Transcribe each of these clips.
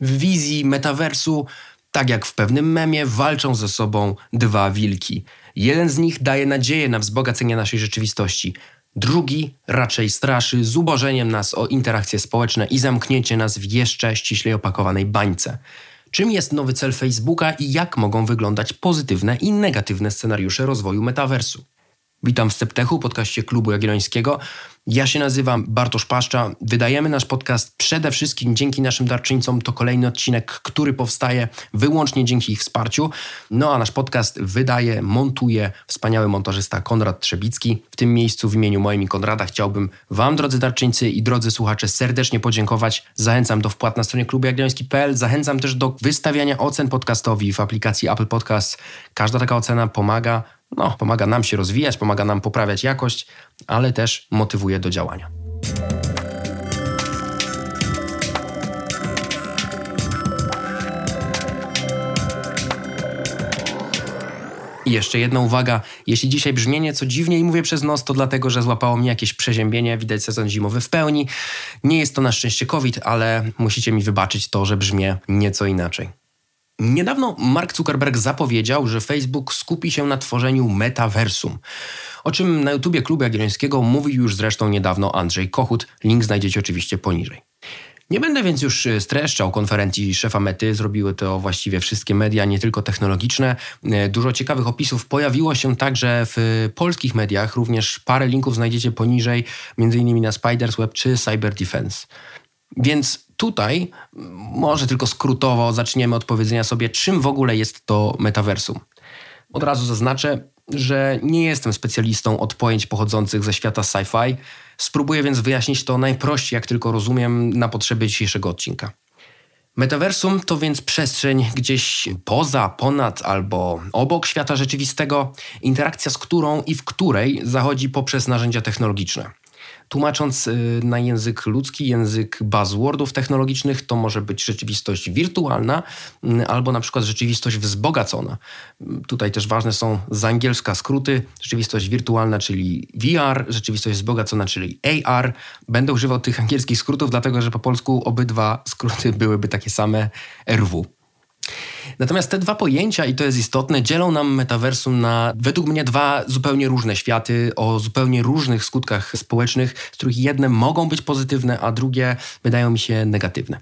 W wizji metaversu, tak jak w pewnym memie, walczą ze sobą dwa wilki. Jeden z nich daje nadzieję na wzbogacenie naszej rzeczywistości. Drugi raczej straszy zubożeniem nas o interakcje społeczne i zamknięcie nas w jeszcze ściślej opakowanej bańce. Czym jest nowy cel Facebooka i jak mogą wyglądać pozytywne i negatywne scenariusze rozwoju metaversu? Witam w Septechu, podcaście Klubu Jagiellońskiego. Ja się nazywam Bartosz Paszcza. Wydajemy nasz podcast przede wszystkim dzięki naszym darczyńcom. To kolejny odcinek, który powstaje wyłącznie dzięki ich wsparciu. No a nasz podcast wydaje, montuje wspaniały montażysta Konrad Trzebicki. W tym miejscu w imieniu moim i Konrada chciałbym Wam, drodzy darczyńcy i drodzy słuchacze, serdecznie podziękować. Zachęcam do wpłat na stronie klubujagielloński.pl. Zachęcam też do wystawiania ocen podcastowi w aplikacji Apple Podcast. Każda taka ocena pomaga no, pomaga nam się rozwijać, pomaga nam poprawiać jakość, ale też motywuje do działania. I jeszcze jedna uwaga. Jeśli dzisiaj brzmię nieco dziwnie i mówię przez nos, to dlatego, że złapało mnie jakieś przeziębienie. Widać sezon zimowy w pełni. Nie jest to na szczęście COVID, ale musicie mi wybaczyć to, że brzmię nieco inaczej. Niedawno Mark Zuckerberg zapowiedział, że Facebook skupi się na tworzeniu metaversum, o czym na YouTubie Klubu Jagiellońskiego mówił już zresztą niedawno Andrzej Kochut. Link znajdziecie oczywiście poniżej. Nie będę więc już streszczał konferencji szefa Mety, zrobiły to właściwie wszystkie media, nie tylko technologiczne. Dużo ciekawych opisów pojawiło się także w polskich mediach, również parę linków znajdziecie poniżej, m.in. na Spiders Web czy Cyber Defense. Więc tutaj może tylko skrótowo zaczniemy od powiedzenia sobie, czym w ogóle jest to metaversum. Od razu zaznaczę, że nie jestem specjalistą od pojęć pochodzących ze świata sci-fi. Spróbuję więc wyjaśnić to najprościej, jak tylko rozumiem, na potrzeby dzisiejszego odcinka. Metaversum to więc przestrzeń gdzieś poza, ponad albo obok świata rzeczywistego, interakcja z którą i w której zachodzi poprzez narzędzia technologiczne. Tłumacząc y, na język ludzki, język buzzwordów technologicznych, to może być rzeczywistość wirtualna mm, albo na przykład rzeczywistość wzbogacona. Tutaj też ważne są z angielska skróty. Rzeczywistość wirtualna, czyli VR, rzeczywistość wzbogacona, czyli AR. Będę używał tych angielskich skrótów, dlatego że po polsku obydwa skróty byłyby takie same RW. Natomiast te dwa pojęcia, i to jest istotne, dzielą nam metaversum na według mnie dwa zupełnie różne światy o zupełnie różnych skutkach społecznych, z których jedne mogą być pozytywne, a drugie wydają mi się negatywne.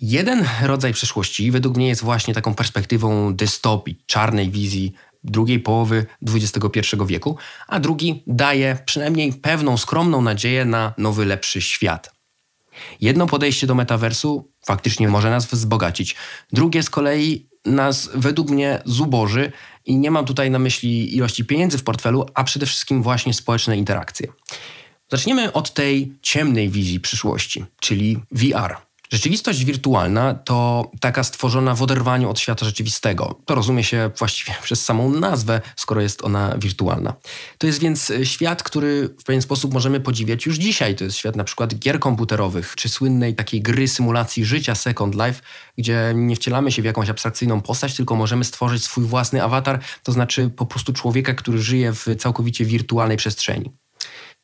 Jeden rodzaj przeszłości według mnie jest właśnie taką perspektywą dystopii, czarnej wizji drugiej połowy XXI wieku, a drugi daje przynajmniej pewną skromną nadzieję na nowy, lepszy świat. Jedno podejście do metaversu faktycznie może nas wzbogacić, drugie z kolei nas według mnie zuboży i nie mam tutaj na myśli ilości pieniędzy w portfelu, a przede wszystkim właśnie społeczne interakcje. Zaczniemy od tej ciemnej wizji przyszłości, czyli VR. Rzeczywistość wirtualna to taka stworzona w oderwaniu od świata rzeczywistego. To rozumie się właściwie przez samą nazwę, skoro jest ona wirtualna. To jest więc świat, który w pewien sposób możemy podziwiać już dzisiaj. To jest świat na przykład gier komputerowych, czy słynnej takiej gry symulacji życia Second Life, gdzie nie wcielamy się w jakąś abstrakcyjną postać, tylko możemy stworzyć swój własny awatar, to znaczy po prostu człowieka, który żyje w całkowicie wirtualnej przestrzeni.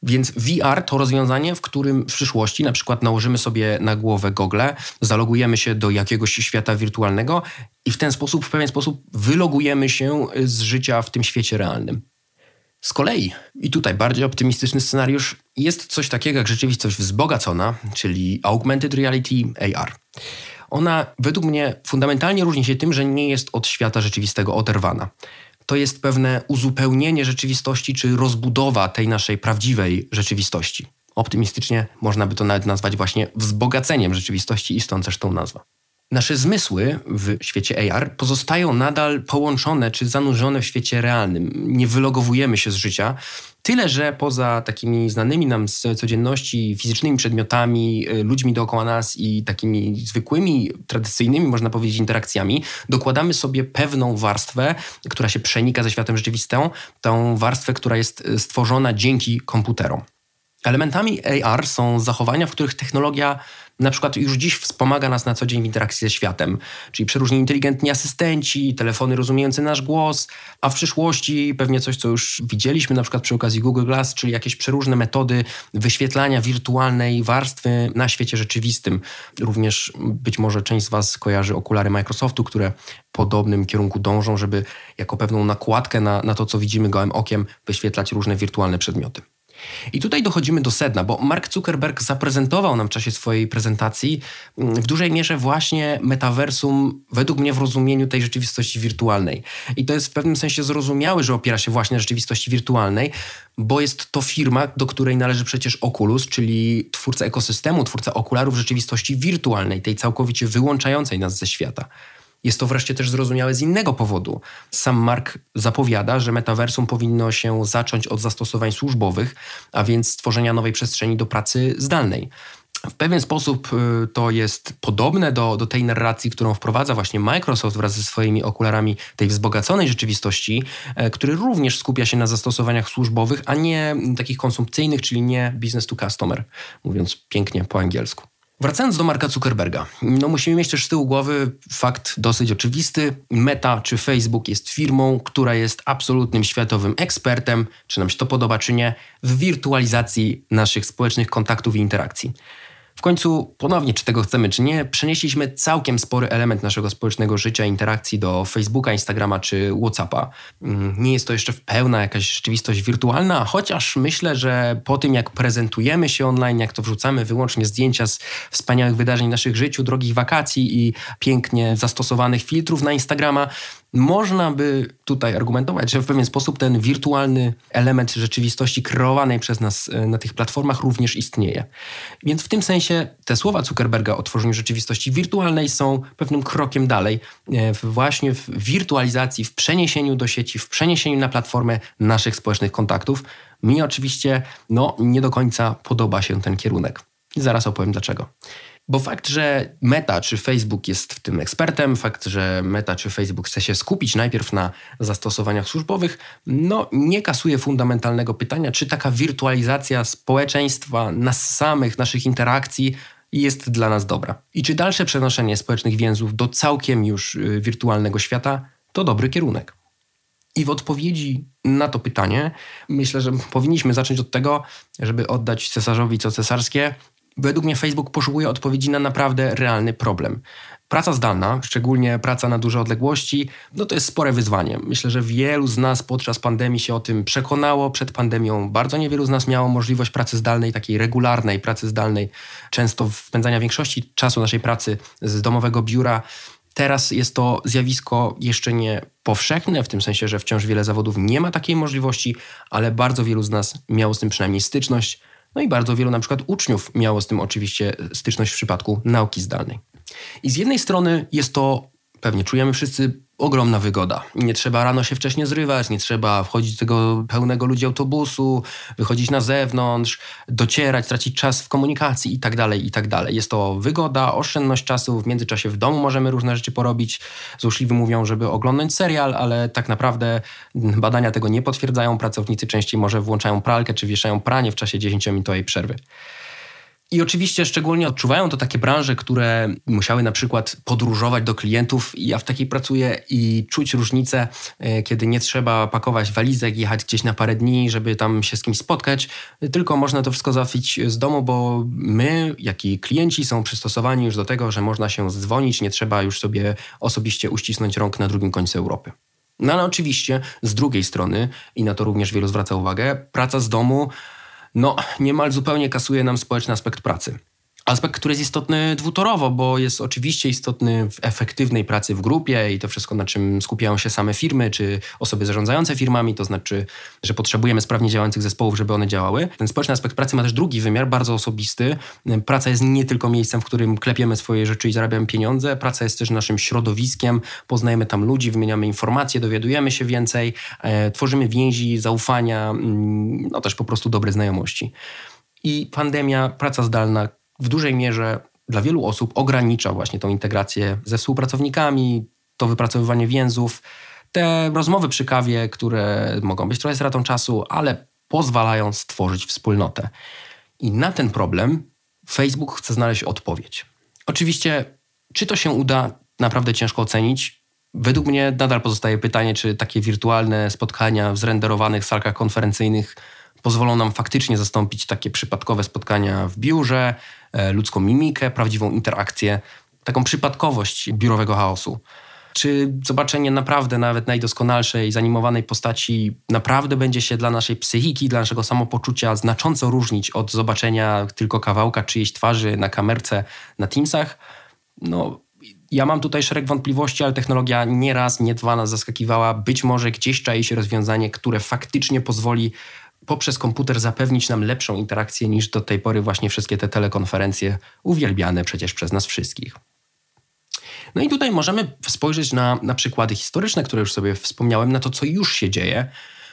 Więc VR to rozwiązanie, w którym w przyszłości na przykład nałożymy sobie na głowę gogle, zalogujemy się do jakiegoś świata wirtualnego i w ten sposób, w pewien sposób wylogujemy się z życia w tym świecie realnym. Z kolei, i tutaj bardziej optymistyczny scenariusz, jest coś takiego jak rzeczywistość wzbogacona, czyli augmented reality AR. Ona według mnie fundamentalnie różni się tym, że nie jest od świata rzeczywistego oderwana to jest pewne uzupełnienie rzeczywistości czy rozbudowa tej naszej prawdziwej rzeczywistości. Optymistycznie można by to nawet nazwać właśnie wzbogaceniem rzeczywistości i stąd też tą nazwa. Nasze zmysły w świecie AR pozostają nadal połączone czy zanurzone w świecie realnym. Nie wylogowujemy się z życia, tyle że poza takimi znanymi nam z codzienności fizycznymi przedmiotami, y, ludźmi dookoła nas i takimi zwykłymi, tradycyjnymi, można powiedzieć, interakcjami, dokładamy sobie pewną warstwę, która się przenika ze światem rzeczywistym, tą warstwę, która jest y, stworzona dzięki komputerom. Elementami AR są zachowania, w których technologia na przykład już dziś wspomaga nas na co dzień w interakcji ze światem, czyli przeróżni inteligentni asystenci, telefony rozumiejące nasz głos, a w przyszłości pewnie coś, co już widzieliśmy na przykład przy okazji Google Glass, czyli jakieś przeróżne metody wyświetlania wirtualnej warstwy na świecie rzeczywistym. Również być może część z Was kojarzy okulary Microsoftu, które w podobnym kierunku dążą, żeby jako pewną nakładkę na, na to, co widzimy gołym okiem, wyświetlać różne wirtualne przedmioty. I tutaj dochodzimy do sedna, bo Mark Zuckerberg zaprezentował nam w czasie swojej prezentacji mm, w dużej mierze właśnie metaversum, według mnie w rozumieniu tej rzeczywistości wirtualnej. I to jest w pewnym sensie zrozumiałe, że opiera się właśnie na rzeczywistości wirtualnej, bo jest to firma, do której należy przecież Oculus, czyli twórca ekosystemu, twórca okularów rzeczywistości wirtualnej, tej całkowicie wyłączającej nas ze świata. Jest to wreszcie też zrozumiałe z innego powodu. Sam Mark zapowiada, że metaversum powinno się zacząć od zastosowań służbowych, a więc stworzenia nowej przestrzeni do pracy zdalnej. W pewien sposób y, to jest podobne do, do tej narracji, którą wprowadza właśnie Microsoft wraz ze swoimi okularami tej wzbogaconej rzeczywistości, e, który również skupia się na zastosowaniach służbowych, a nie takich konsumpcyjnych, czyli nie business to customer, mówiąc pięknie po angielsku. Wracając do Marka Zuckerberga, no musimy mieć też z tyłu głowy fakt dosyć oczywisty. Meta czy Facebook jest firmą, która jest absolutnym światowym ekspertem, czy nam się to podoba, czy nie, w wirtualizacji naszych społecznych kontaktów i interakcji. W końcu, ponownie, czy tego chcemy, czy nie, przenieśliśmy całkiem spory element naszego społecznego życia, interakcji do Facebooka, Instagrama czy WhatsAppa. Mm, nie jest to jeszcze w pełna jakaś rzeczywistość wirtualna, chociaż myślę, że po tym, jak prezentujemy się online, jak to wrzucamy wyłącznie zdjęcia z wspaniałych wydarzeń naszych życiu, drogich wakacji i pięknie zastosowanych filtrów na Instagrama, można by tutaj argumentować, że w pewien sposób ten wirtualny element rzeczywistości kreowanej przez nas e, na tych platformach również istnieje. Więc w tym sensie te słowa Zuckerberga o tworzeniu rzeczywistości wirtualnej są pewnym krokiem dalej, e, właśnie w wirtualizacji, w przeniesieniu do sieci, w przeniesieniu na platformę naszych społecznych kontaktów. Mi oczywiście no, nie do końca podoba się ten kierunek. I zaraz opowiem dlaczego. Bo fakt, że Meta czy Facebook jest w tym ekspertem, fakt, że Meta czy Facebook chce się skupić najpierw na zastosowaniach służbowych, no nie kasuje fundamentalnego pytania, czy taka wirtualizacja społeczeństwa, nas samych, naszych interakcji jest dla nas dobra. I czy dalsze przenoszenie społecznych więzów do całkiem już y, wirtualnego świata to dobry kierunek. I w odpowiedzi na to pytanie myślę, że powinniśmy zacząć od tego, żeby oddać cesarzowi co cesarskie Według mnie Facebook poszukuje odpowiedzi na naprawdę realny problem. Praca zdalna, szczególnie praca na duże odległości, no to jest spore wyzwanie. Myślę, że wielu z nas podczas pandemii się o tym przekonało. Przed pandemią bardzo niewielu z nas miało możliwość pracy zdalnej, takiej regularnej pracy zdalnej, często spędzania większości czasu naszej pracy z domowego biura. Teraz jest to zjawisko jeszcze nie powszechne, w tym sensie, że wciąż wiele zawodów nie ma takiej możliwości, ale bardzo wielu z nas miało z tym przynajmniej styczność. No i bardzo wielu na przykład uczniów miało z tym oczywiście styczność w przypadku nauki zdalnej. I z jednej strony jest to, pewnie czujemy wszyscy, ogromna wygoda. Nie trzeba rano się wcześniej zrywać, nie trzeba wchodzić do tego pełnego ludzi autobusu, wychodzić na zewnątrz, docierać, tracić czas w komunikacji i tak dalej, i tak dalej. Jest to wygoda, oszczędność czasu, w międzyczasie w domu możemy różne rzeczy porobić. Złośliwi mówią, żeby oglądać serial, ale tak naprawdę badania tego nie potwierdzają. Pracownicy częściej może włączają pralkę czy wieszają pranie w czasie 10-minutowej przerwy. I oczywiście szczególnie odczuwają to takie branże, które musiały na przykład podróżować do klientów. Ja w takiej pracuję i czuć różnicę, e, kiedy nie trzeba pakować walizek, jechać gdzieś na parę dni, żeby tam się z kimś spotkać, tylko można to wszystko załatwić z domu, bo my, jak i klienci są przystosowani już do tego, że można się dzwonić, nie trzeba już sobie osobiście uścisnąć rąk na drugim końcu Europy. No ale oczywiście z drugiej strony, i na to również wielu zwraca uwagę, praca z domu no niemal zupełnie kasuje nam społeczny aspekt pracy. Aspekt, który jest istotny dwutorowo, bo jest oczywiście istotny w efektywnej pracy w grupie i to wszystko, na czym skupiają się same firmy czy osoby zarządzające firmami, to znaczy, że potrzebujemy sprawnie działających zespołów, żeby one działały. Ten społeczny aspekt pracy ma też drugi wymiar, bardzo osobisty. Praca jest nie tylko miejscem, w którym klepiemy swoje rzeczy i zarabiamy pieniądze, praca jest też naszym środowiskiem, poznajemy tam ludzi, wymieniamy informacje, dowiadujemy się więcej, e, tworzymy więzi, zaufania, mm, no też po prostu dobre znajomości. I pandemia, praca zdalna, w dużej mierze dla wielu osób ogranicza właśnie tą integrację ze współpracownikami, to wypracowywanie więzów, te rozmowy przy kawie, które mogą być trochę stratą czasu, ale pozwalają stworzyć wspólnotę. I na ten problem Facebook chce znaleźć odpowiedź. Oczywiście, czy to się uda, naprawdę ciężko ocenić. Według mnie nadal pozostaje pytanie, czy takie wirtualne spotkania w zrenderowanych salkach konferencyjnych pozwolą nam faktycznie zastąpić takie przypadkowe spotkania w biurze, e, ludzką mimikę, prawdziwą interakcję, taką przypadkowość biurowego chaosu. Czy zobaczenie naprawdę nawet najdoskonalszej, zanimowanej postaci naprawdę będzie się dla naszej psychiki, dla naszego samopoczucia znacząco różnić od zobaczenia tylko kawałka czyjejś twarzy na kamerce na Teamsach? No, ja mam tutaj szereg wątpliwości, ale technologia nie raz, nie dwa nas zaskakiwała. Być może gdzieś czai się rozwiązanie, które faktycznie pozwoli poprzez komputer zapewnić nam lepszą interakcję niż do tej pory właśnie wszystkie te telekonferencje uwielbiane przecież przez nas wszystkich. No i tutaj możemy spojrzeć na, na przykłady historyczne, które już sobie wspomniałem, na to, co już się dzieje,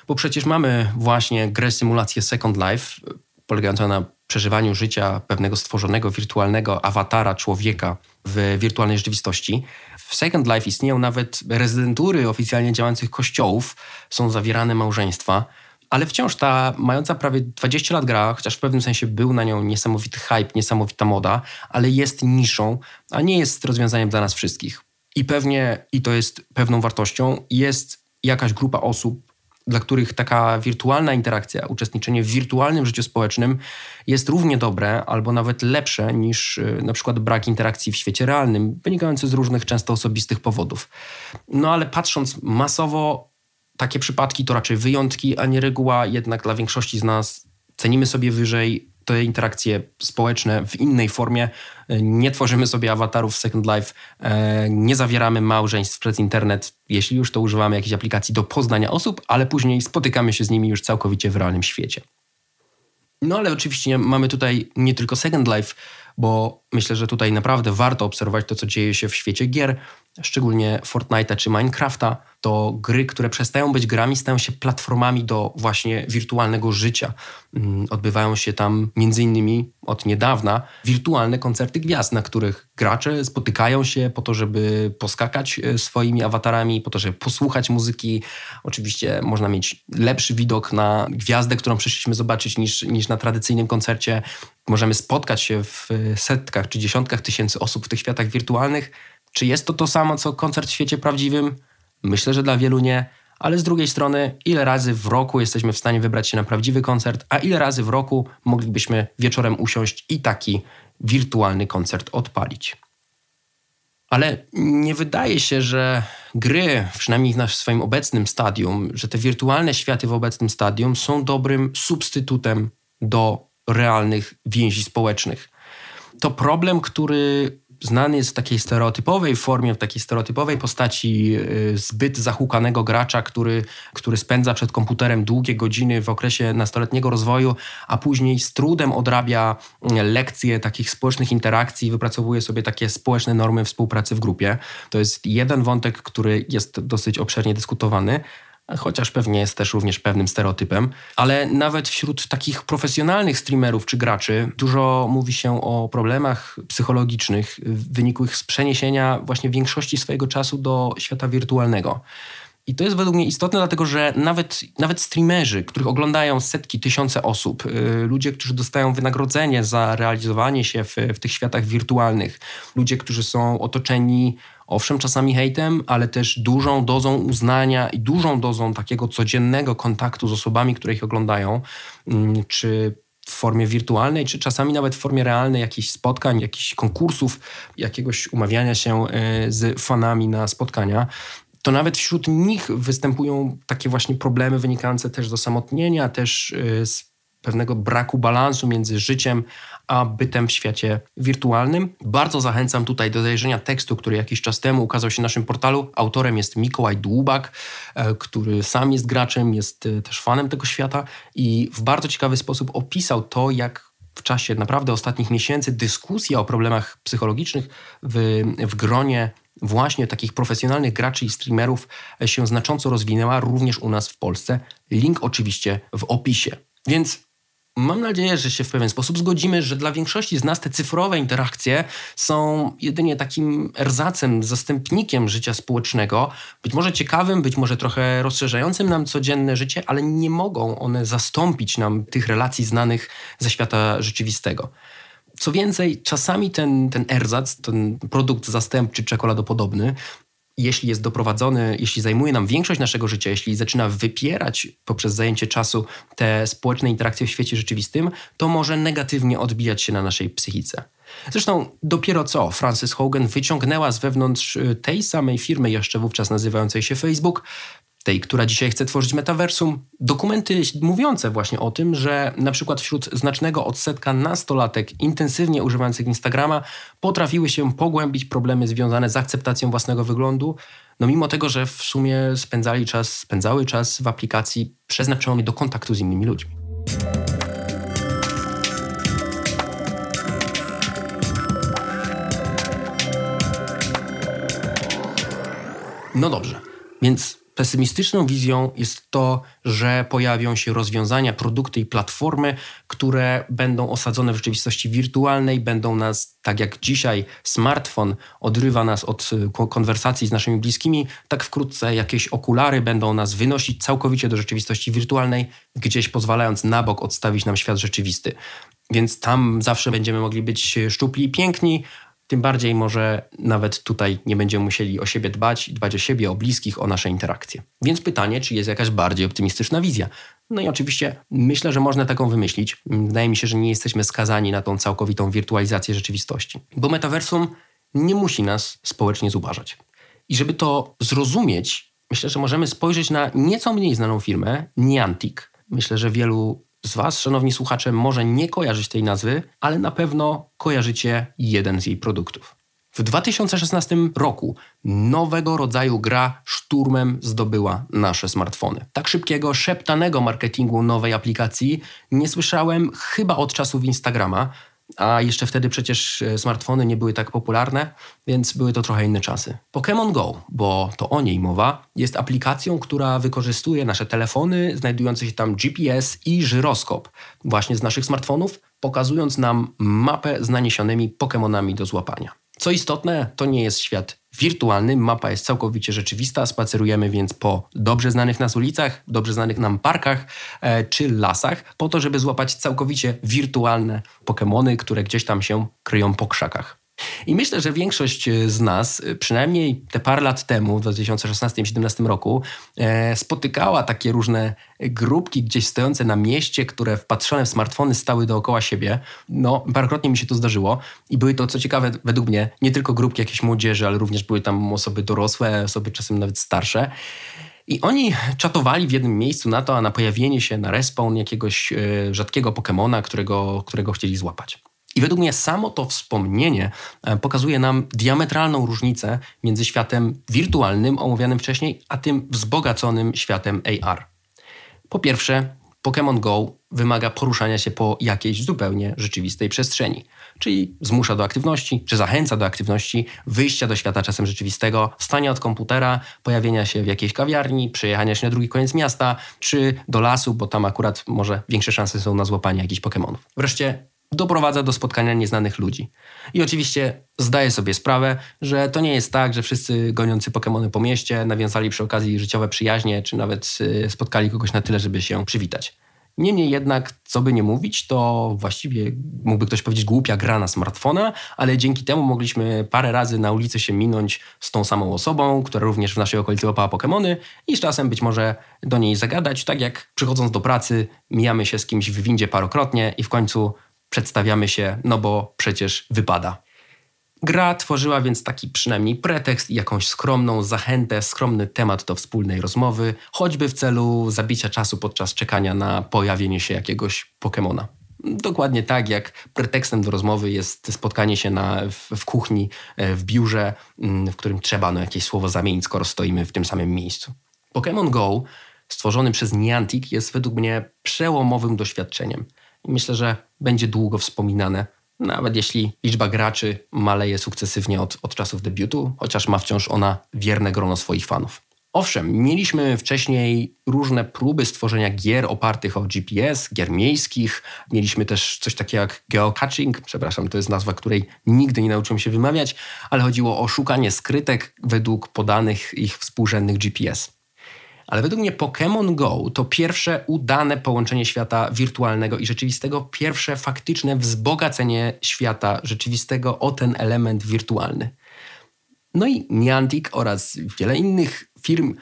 bo przecież mamy właśnie grę symulację Second Life, polegającą na przeżywaniu życia pewnego stworzonego wirtualnego awatara człowieka w wirtualnej rzeczywistości. W Second Life istnieją nawet rezydentury oficjalnie działających kościołów, są zawierane małżeństwa ale wciąż ta mająca prawie 20 lat gra, chociaż w pewnym sensie był na nią niesamowity hype, niesamowita moda, ale jest niszą, a nie jest rozwiązaniem dla nas wszystkich. I pewnie, i to jest pewną wartością, jest jakaś grupa osób, dla których taka wirtualna interakcja, uczestniczenie w wirtualnym życiu społecznym jest równie dobre albo nawet lepsze niż y, na przykład brak interakcji w świecie realnym, wynikający z różnych często osobistych powodów. No ale patrząc masowo, takie przypadki to raczej wyjątki, a nie reguła, jednak dla większości z nas cenimy sobie wyżej te interakcje społeczne w innej formie. Nie tworzymy sobie awatarów w Second Life, e, nie zawieramy małżeństw przez internet, jeśli już to używamy jakiejś aplikacji do poznania osób, ale później spotykamy się z nimi już całkowicie w realnym świecie. No ale oczywiście mamy tutaj nie tylko Second Life, bo myślę, że tutaj naprawdę warto obserwować to, co dzieje się w świecie gier, szczególnie Fortnite'a czy Minecrafta, to gry, które przestają być grami, stają się platformami do właśnie wirtualnego życia. Mm, odbywają się tam między innymi od niedawna wirtualne koncerty gwiazd, na których gracze spotykają się po to, żeby poskakać e, swoimi awatarami, po to, żeby posłuchać muzyki. Oczywiście można mieć lepszy widok na gwiazdę, którą przyszliśmy zobaczyć niż, niż na tradycyjnym koncercie. Możemy spotkać się w setkach czy dziesiątkach tysięcy osób w tych światach wirtualnych czy jest to to samo, co koncert w świecie prawdziwym? Myślę, że dla wielu nie, ale z drugiej strony, ile razy w roku jesteśmy w stanie wybrać się na prawdziwy koncert, a ile razy w roku moglibyśmy wieczorem usiąść i taki wirtualny koncert odpalić. Ale nie wydaje się, że gry, przynajmniej w swoim obecnym stadium, że te wirtualne światy w obecnym stadium są dobrym substytutem do realnych więzi społecznych. To problem, który znany jest w takiej stereotypowej formie, w takiej stereotypowej postaci y, zbyt zahukanego gracza, który, który spędza przed komputerem długie godziny w okresie nastoletniego rozwoju, a później z trudem odrabia y, lekcje takich społecznych interakcji, wypracowuje sobie takie społeczne normy współpracy w grupie. To jest jeden wątek, który jest dosyć obszernie dyskutowany chociaż pewnie jest też również pewnym stereotypem, ale nawet wśród takich profesjonalnych streamerów czy graczy dużo mówi się o problemach psychologicznych wynikłych z przeniesienia właśnie większości swojego czasu do świata wirtualnego. I to jest według mnie istotne, dlatego że nawet, nawet streamerzy, których oglądają setki, tysiące osób, yy, ludzie, którzy dostają wynagrodzenie za realizowanie się w, w tych światach wirtualnych, ludzie, którzy są otoczeni owszem, czasami hejtem, ale też dużą dozą uznania i dużą dozą takiego codziennego kontaktu z osobami, które ich oglądają, mm, czy w formie wirtualnej, czy czasami nawet w formie realnej jakichś spotkań, jakichś konkursów, jakiegoś umawiania się e, z fanami na spotkania, to nawet wśród nich występują takie właśnie problemy wynikające też z osamotnienia, też e, z pewnego braku balansu między życiem a bytem w świecie wirtualnym. Bardzo zachęcam tutaj do zajrzenia tekstu, który jakiś czas temu ukazał się na naszym portalu. Autorem jest Mikołaj Dłubak, e, który sam jest graczem, jest e, też fanem tego świata i w bardzo ciekawy sposób opisał to, jak w czasie naprawdę ostatnich miesięcy dyskusja o problemach psychologicznych w, w gronie właśnie takich profesjonalnych graczy i streamerów się znacząco rozwinęła również u nas w Polsce. Link oczywiście w opisie. Więc Mam nadzieję, że się w pewien sposób zgodzimy, że dla większości z nas te cyfrowe interakcje są jedynie takim erzacem, zastępnikiem życia społecznego, być może ciekawym, być może trochę rozszerzającym nam codzienne życie, ale nie mogą one zastąpić nam tych relacji znanych ze świata rzeczywistego. Co więcej, czasami ten, ten erzac, ten produkt zastępczy, czekoladopodobny, jeśli jest doprowadzony, jeśli zajmuje nam większość naszego życia, jeśli zaczyna wypierać poprzez zajęcie czasu te społeczne interakcje w świecie rzeczywistym, to może negatywnie odbijać się na naszej psychice. Zresztą dopiero co Frances Hogan wyciągnęła z wewnątrz y, tej samej firmy, jeszcze wówczas nazywającej się Facebook, tej, która dzisiaj chce tworzyć metaversum, dokumenty mówiące właśnie o tym, że na przykład wśród znacznego odsetka nastolatek intensywnie używających Instagrama potrafiły się pogłębić problemy związane z akceptacją własnego wyglądu, no mimo tego, że w sumie spędzali czas, spędzały czas w aplikacji przeznaczonej do kontaktu z innymi ludźmi. No dobrze, więc pesymistyczną wizją jest to, że pojawią się rozwiązania, produkty i platformy, które będą osadzone w rzeczywistości wirtualnej, będą nas, tak jak dzisiaj smartfon odrywa nas od y, konwersacji z naszymi bliskimi, tak wkrótce jakieś okulary będą nas wynosić całkowicie do rzeczywistości wirtualnej, gdzieś pozwalając na bok odstawić nam świat rzeczywisty. Więc tam zawsze będziemy mogli być szczupli i piękni, tym bardziej może nawet tutaj nie będziemy musieli o siebie dbać, dbać o siebie, o bliskich, o nasze interakcje. Więc pytanie, czy jest jakaś bardziej optymistyczna wizja? No i oczywiście myślę, że można taką wymyślić. Wydaje mi się, że nie jesteśmy skazani na tą całkowitą wirtualizację rzeczywistości, bo metaversum nie musi nas społecznie zubażać. I żeby to zrozumieć, myślę, że możemy spojrzeć na nieco mniej znaną firmę, Niantic. Myślę, że wielu z Was, szanowni słuchacze, może nie kojarzyć tej nazwy, ale na pewno kojarzycie jeden z jej produktów. W 2016 roku nowego rodzaju gra szturmem zdobyła nasze smartfony. Tak szybkiego, szeptanego marketingu nowej aplikacji nie słyszałem chyba od czasów Instagrama, a jeszcze wtedy przecież e, smartfony nie były tak popularne, więc były to trochę inne czasy. Pokémon Go, bo to o niej mowa, jest aplikacją, która wykorzystuje nasze telefony, znajdujące się tam GPS i żyroskop właśnie z naszych smartfonów, pokazując nam mapę z naniesionymi Pokémonami do złapania. Co istotne, to nie jest świat wirtualny, mapa jest całkowicie rzeczywista, spacerujemy więc po dobrze znanych nas ulicach, dobrze znanych nam parkach e, czy lasach, po to, żeby złapać całkowicie wirtualne Pokémony, które gdzieś tam się kryją po krzakach. I myślę, że większość e, z nas, e, przynajmniej te parę lat temu, w 2016-2017 roku, e, spotykała takie różne grupki gdzieś stojące na mieście, które wpatrzone w smartfony stały dookoła siebie. No, parokrotnie mi się to zdarzyło i były to, co ciekawe, według mnie, nie tylko grupki jakiejś młodzieży, ale również były tam osoby dorosłe, osoby czasem nawet starsze. I oni czatowali w jednym miejscu na to, a na pojawienie się na respawn jakiegoś rzadkiego Pokemona, którego, którego chcieli złapać. I według mnie samo to wspomnienie e, pokazuje nam diametralną różnicę między światem wirtualnym, omawianym wcześniej, a tym wzbogaconym światem AR. Po pierwsze, Pokémon Go wymaga poruszania się po jakiejś zupełnie rzeczywistej przestrzeni, czyli zmusza do aktywności, czy zachęca do aktywności, wyjścia do świata czasem rzeczywistego, wstania od komputera, pojawienia się w jakiejś kawiarni, przejechania się na drugi koniec miasta, czy do lasu, bo tam akurat może większe szanse są na złapanie jakichś Pokémonów. Wreszcie doprowadza do spotkania nieznanych ludzi. I oczywiście zdaję sobie sprawę, że to nie jest tak, że wszyscy goniący Pokémony po mieście nawiązali przy okazji życiowe przyjaźnie, czy nawet y, spotkali kogoś na tyle, żeby się przywitać. Niemniej jednak, co by nie mówić, to właściwie mógłby ktoś powiedzieć głupia gra na smartfona, ale dzięki temu mogliśmy parę razy na ulicy się minąć z tą samą osobą, która również w naszej okolicy łapała Pokémony i z czasem być może do niej zagadać, tak jak przychodząc do pracy mijamy się z kimś w windzie parokrotnie i w końcu przedstawiamy się, no bo przecież wypada. Gra tworzyła więc taki przynajmniej pretekst i jakąś skromną zachętę, skromny temat do wspólnej rozmowy, choćby w celu zabicia czasu podczas czekania na pojawienie się jakiegoś Pokemona. Dokładnie tak, jak pretekstem do rozmowy jest spotkanie się na, w, w, kuchni, e, w biurze, mm, w którym trzeba no, jakieś słowo zamienić, skoro stoimy w tym samym miejscu. Pokémon Go, stworzony przez Niantic, jest według mnie przełomowym doświadczeniem – myślę, że będzie długo wspominane, nawet jeśli liczba graczy maleje sukcesywnie od, od czasów debiutu, chociaż ma wciąż ona wierne grono swoich fanów. Owszem, mieliśmy wcześniej różne próby stworzenia gier opartych o GPS, gier miejskich. Mieliśmy też coś takiego jak geocaching, przepraszam, to jest nazwa, której nigdy nie nauczyłem się wymawiać, ale chodziło o szukanie skrytek według podanych ich współrzędnych GPS. Ale według mnie Pokémon Go to pierwsze udane połączenie świata wirtualnego i rzeczywistego, pierwsze faktyczne wzbogacenie świata rzeczywistego o ten element wirtualny. No i Niantic oraz wiele innych firm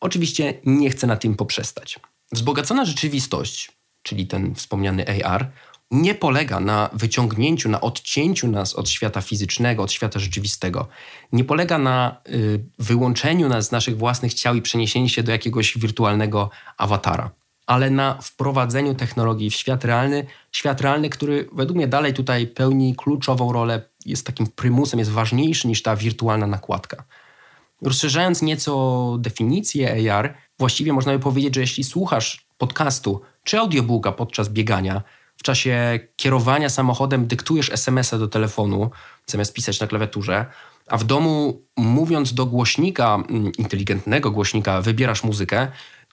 oczywiście nie chce na tym poprzestać. Wzbogacona rzeczywistość, czyli ten wspomniany AR, nie polega na wyciągnięciu, na odcięciu nas od świata fizycznego, od świata rzeczywistego. Nie polega na y, wyłączeniu nas z naszych własnych ciał i przeniesieniu się do jakiegoś wirtualnego awatara, ale na wprowadzeniu technologii w świat realny, świat realny, który według mnie dalej tutaj pełni kluczową rolę, jest takim prymusem, jest ważniejszy niż ta wirtualna nakładka. Rozszerzając nieco definicję AR, właściwie można by powiedzieć, że jeśli słuchasz podcastu czy audiobooka podczas biegania, czasie kierowania samochodem dyktujesz SMS-a do telefonu, zamiast pisać na klawiaturze, a w domu mówiąc do głośnika, mm, inteligentnego głośnika, wybierasz muzykę,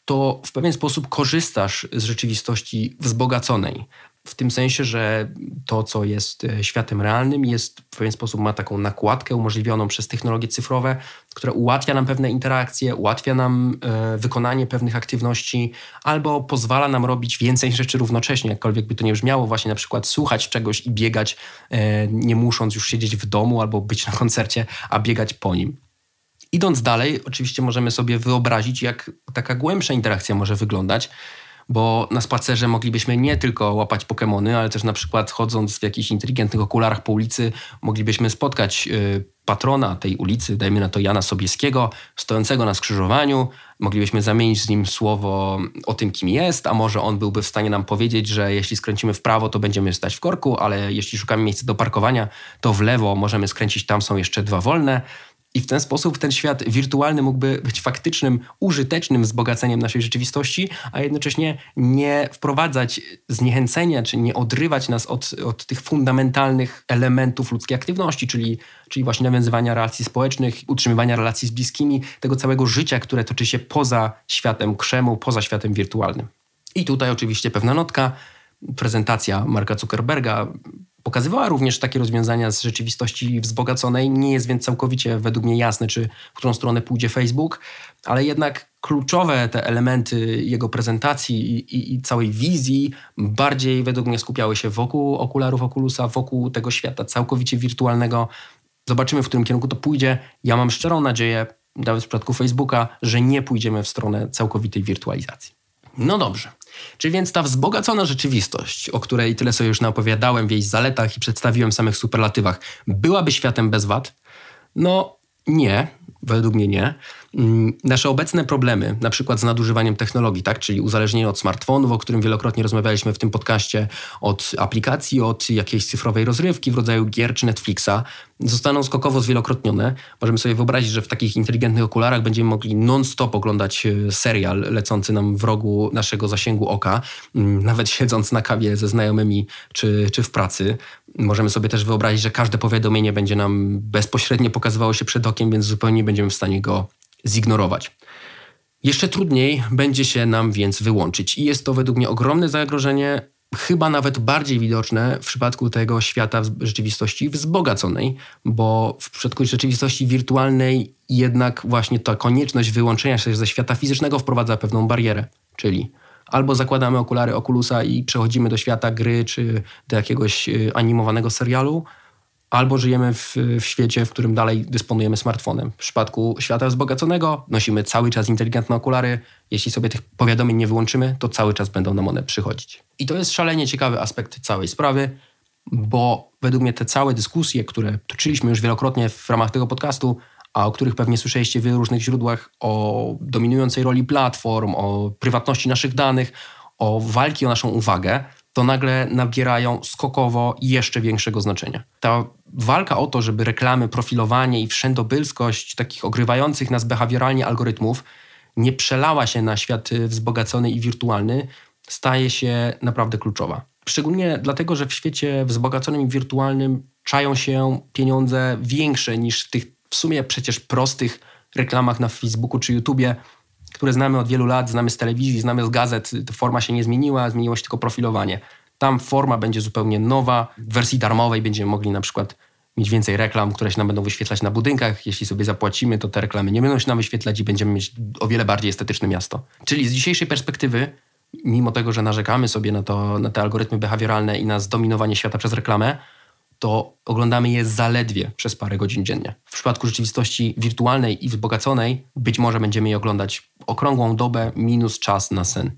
to w pewien sposób korzystasz z rzeczywistości wzbogaconej. W tym sensie, że to, co jest e, światem realnym, jest w pewien sposób ma taką nakładkę umożliwioną przez technologie cyfrowe, która ułatwia nam pewne interakcje, ułatwia nam e, wykonanie pewnych aktywności, albo pozwala nam robić więcej rzeczy równocześnie, jakkolwiek by to nie brzmiało, właśnie na przykład słuchać czegoś i biegać, e, nie musząc już siedzieć w domu albo być na koncercie, a biegać po nim. Idąc dalej, oczywiście możemy sobie wyobrazić, jak taka głębsza interakcja może wyglądać bo na spacerze moglibyśmy nie tylko łapać Pokémony, ale też na przykład chodząc w jakichś inteligentnych okularach po ulicy, moglibyśmy spotkać y, patrona tej ulicy, dajmy na to Jana Sobieskiego, stojącego na skrzyżowaniu. Moglibyśmy zamienić z nim słowo o tym, kim jest, a może on byłby w stanie nam powiedzieć, że jeśli skręcimy w prawo, to będziemy stać w korku, ale jeśli szukamy miejsca do parkowania, to w lewo możemy skręcić, tam są jeszcze dwa wolne. I w ten sposób ten świat wirtualny mógłby być faktycznym, użytecznym wzbogaceniem naszej rzeczywistości, a jednocześnie nie wprowadzać zniechęcenia, czy nie odrywać nas od, od tych fundamentalnych elementów ludzkiej aktywności, czyli, czyli właśnie nawiązywania relacji społecznych, utrzymywania relacji z bliskimi, tego całego życia, które toczy się poza światem krzemu, poza światem wirtualnym. I tutaj oczywiście pewna notka, prezentacja Marka Zuckerberga Pokazywała również takie rozwiązania z rzeczywistości wzbogaconej. Nie jest więc całkowicie według mnie jasne, czy w którą stronę pójdzie Facebook, ale jednak kluczowe te elementy jego prezentacji i, i, i, całej wizji bardziej według mnie skupiały się wokół okularów Oculusa, wokół tego świata całkowicie wirtualnego. Zobaczymy, w którym kierunku to pójdzie. Ja mam szczerą nadzieję, nawet w przypadku Facebooka, że nie pójdziemy w stronę całkowitej wirtualizacji. No dobrze. Czy więc ta wzbogacona rzeczywistość, o której tyle sobie już naopowiadałem w jej zaletach i przedstawiłem w samych superlatywach, byłaby światem bez wad? No nie, według mnie nie. Mm, nasze obecne problemy, na przykład z nadużywaniem technologii, tak, czyli uzależnienie od smartfonów, o którym wielokrotnie rozmawialiśmy w tym podcaście, od aplikacji, od jakiejś cyfrowej rozrywki w rodzaju gier czy Netflixa, zostaną skokowo zwielokrotnione. Możemy sobie wyobrazić, że w takich inteligentnych okularach będziemy mogli non-stop oglądać e, serial lecący nam w rogu naszego zasięgu oka, mm, nawet siedząc na kawie ze znajomymi czy, czy w pracy. Możemy sobie też wyobrazić, że każde powiadomienie będzie nam bezpośrednio pokazywało się przed okiem, więc zupełnie nie będziemy w stanie go zignorować. Jeszcze trudniej będzie się nam więc wyłączyć i jest to według mnie ogromne zagrożenie, chyba nawet bardziej widoczne w przypadku tego świata rzeczywistości wzbogaconej, bo w przypadku rzeczywistości wirtualnej jednak właśnie ta konieczność wyłączenia się ze świata fizycznego wprowadza pewną barierę, czyli albo zakładamy okulary Oculusa i przechodzimy do świata gry czy do jakiegoś y, animowanego serialu, albo żyjemy w, w, świecie, w którym dalej dysponujemy smartfonem. W przypadku świata wzbogaconego nosimy cały czas inteligentne okulary. Jeśli sobie tych powiadomień nie wyłączymy, to cały czas będą nam one przychodzić. I to jest szalenie ciekawy aspekt całej sprawy, bo według mnie te całe dyskusje, które toczyliśmy już wielokrotnie w ramach tego podcastu, a o których pewnie słyszeliście w różnych źródłach, o dominującej roli platform, o prywatności naszych danych, o walki o naszą uwagę, to nagle nabierają skokowo jeszcze większego znaczenia. Ta walka o to, żeby reklamy, profilowanie i wszędobylskość takich ogrywających nas behawioralnie algorytmów nie przelała się na świat wzbogacony i wirtualny, staje się naprawdę kluczowa. Szczególnie dlatego, że w świecie wzbogaconym i wirtualnym czają się pieniądze większe niż w tych w sumie przecież prostych reklamach na Facebooku czy YouTubie, które znamy od wielu lat, znamy z telewizji, znamy z gazet, forma się nie zmieniła, zmieniło się tylko profilowanie. Tam forma będzie zupełnie nowa. W wersji darmowej będziemy mogli na przykład mieć więcej reklam, które się nam będą wyświetlać na budynkach. Jeśli sobie zapłacimy, to te reklamy nie będą się nam wyświetlać i będziemy mieć o wiele bardziej estetyczne miasto. Czyli z dzisiejszej perspektywy, mimo tego, że narzekamy sobie na, to, na te algorytmy behawioralne i na zdominowanie świata przez reklamę, to oglądamy je zaledwie przez parę godzin dziennie. W przypadku rzeczywistości wirtualnej i wzbogaconej być może będziemy je oglądać okrągłą dobę minus czas na sen.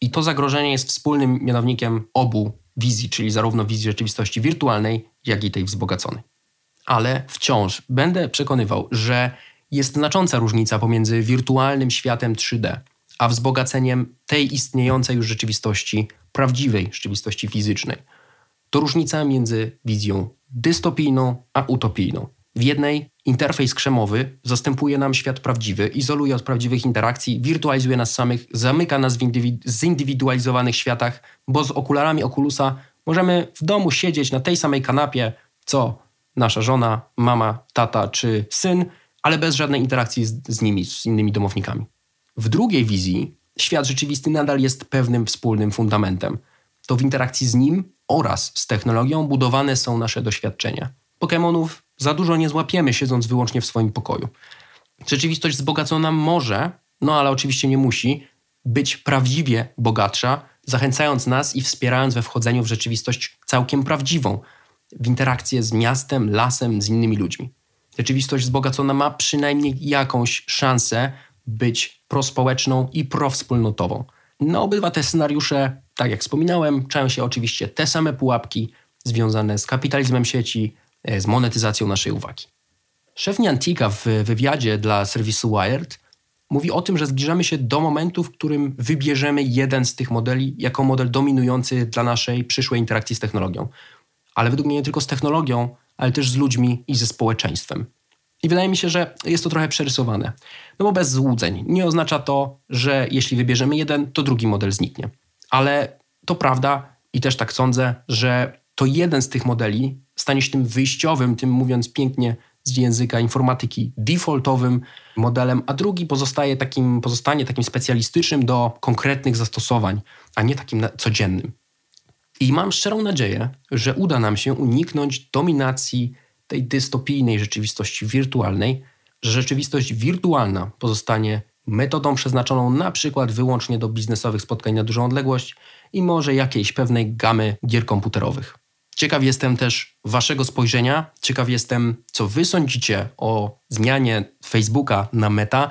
I to zagrożenie jest wspólnym mianownikiem obu wizji, czyli zarówno wizji rzeczywistości wirtualnej, jak i tej wzbogaconej. Ale wciąż będę przekonywał, że jest znacząca różnica pomiędzy wirtualnym światem 3D, a wzbogaceniem tej istniejącej już rzeczywistości, prawdziwej rzeczywistości fizycznej. To różnica między wizją dystopijną a utopijną. W jednej interfejs krzemowy zastępuje nam świat prawdziwy, izoluje od prawdziwych interakcji, wirtualizuje nas samych, zamyka nas w zindywidualizowanych światach, bo z okularami Oculusa możemy w domu siedzieć na tej samej kanapie, co nasza żona, mama, tata czy syn, ale bez żadnej interakcji z, z nimi, z innymi domownikami. W drugiej wizji świat rzeczywisty nadal jest pewnym wspólnym fundamentem. To w interakcji z nim oraz z technologią budowane są nasze doświadczenia. Pokémonów za dużo nie złapiemy, siedząc wyłącznie w swoim pokoju. Rzeczywistość wzbogacona może, no ale oczywiście nie musi, być prawdziwie bogatsza, zachęcając nas i wspierając we wchodzeniu w rzeczywistość całkiem prawdziwą, w interakcję z miastem, lasem, z innymi ludźmi. Rzeczywistość wzbogacona ma przynajmniej jakąś szansę być prospołeczną i prowspólnotową. Na obydwa te scenariusze, tak jak wspominałem, czają się oczywiście te same pułapki związane z kapitalizmem sieci, e, z monetyzacją naszej uwagi. Szef Niantika w wywiadzie dla serwisu Wired mówi o tym, że zbliżamy się do momentu, w którym wybierzemy jeden z tych modeli jako model dominujący dla naszej przyszłej interakcji z technologią. Ale według mnie nie tylko z technologią, ale też z ludźmi i ze społeczeństwem. I wydaje mi się, że jest to trochę przerysowane. No bo bez złudzeń. Nie oznacza to, że jeśli wybierzemy jeden, to drugi model zniknie. Ale to prawda i też tak sądzę, że to jeden z tych modeli stanie się tym wyjściowym, tym mówiąc pięknie z języka informatyki, defaultowym modelem, a drugi pozostaje takim, pozostanie takim specjalistycznym do konkretnych zastosowań, a nie takim codziennym. I mam szczerą nadzieję, że uda nam się uniknąć dominacji tej dystopijnej rzeczywistości wirtualnej, że rzeczywistość wirtualna pozostanie metodą przeznaczoną na przykład wyłącznie do biznesowych spotkań na dużą odległość i może jakiejś pewnej gamy gier komputerowych. Ciekaw jestem też Waszego spojrzenia, ciekaw jestem, co Wy sądzicie o zmianie Facebooka na meta.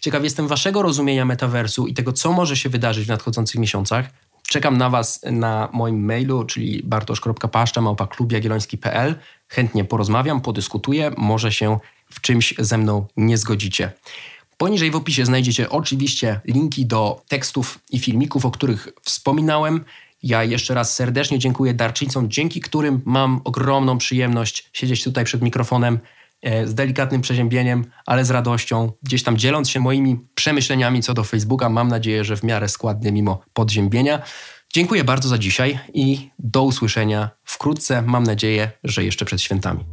Ciekaw jestem Waszego rozumienia metaversu i tego, co może się wydarzyć w nadchodzących miesiącach. Czekam na Was na moim mailu, czyli bartosz.paszcza.klubjagielloński.pl. Chętnie porozmawiam, podyskutuję, może się w czymś ze mną nie zgodzicie. Poniżej w opisie znajdziecie oczywiście linki do tekstów i filmików, o których wspominałem. Ja jeszcze raz serdecznie dziękuję darczyńcom, dzięki którym mam ogromną przyjemność siedzieć tutaj przed mikrofonem e, z delikatnym przeziębieniem, ale z radością, gdzieś tam dzieląc się moimi przemyśleniami co do Facebooka. Mam nadzieję, że w miarę składnie mimo podziębienia. Dziękuję bardzo za dzisiaj i do usłyszenia wkrótce. Mam nadzieję, że jeszcze przed świętami.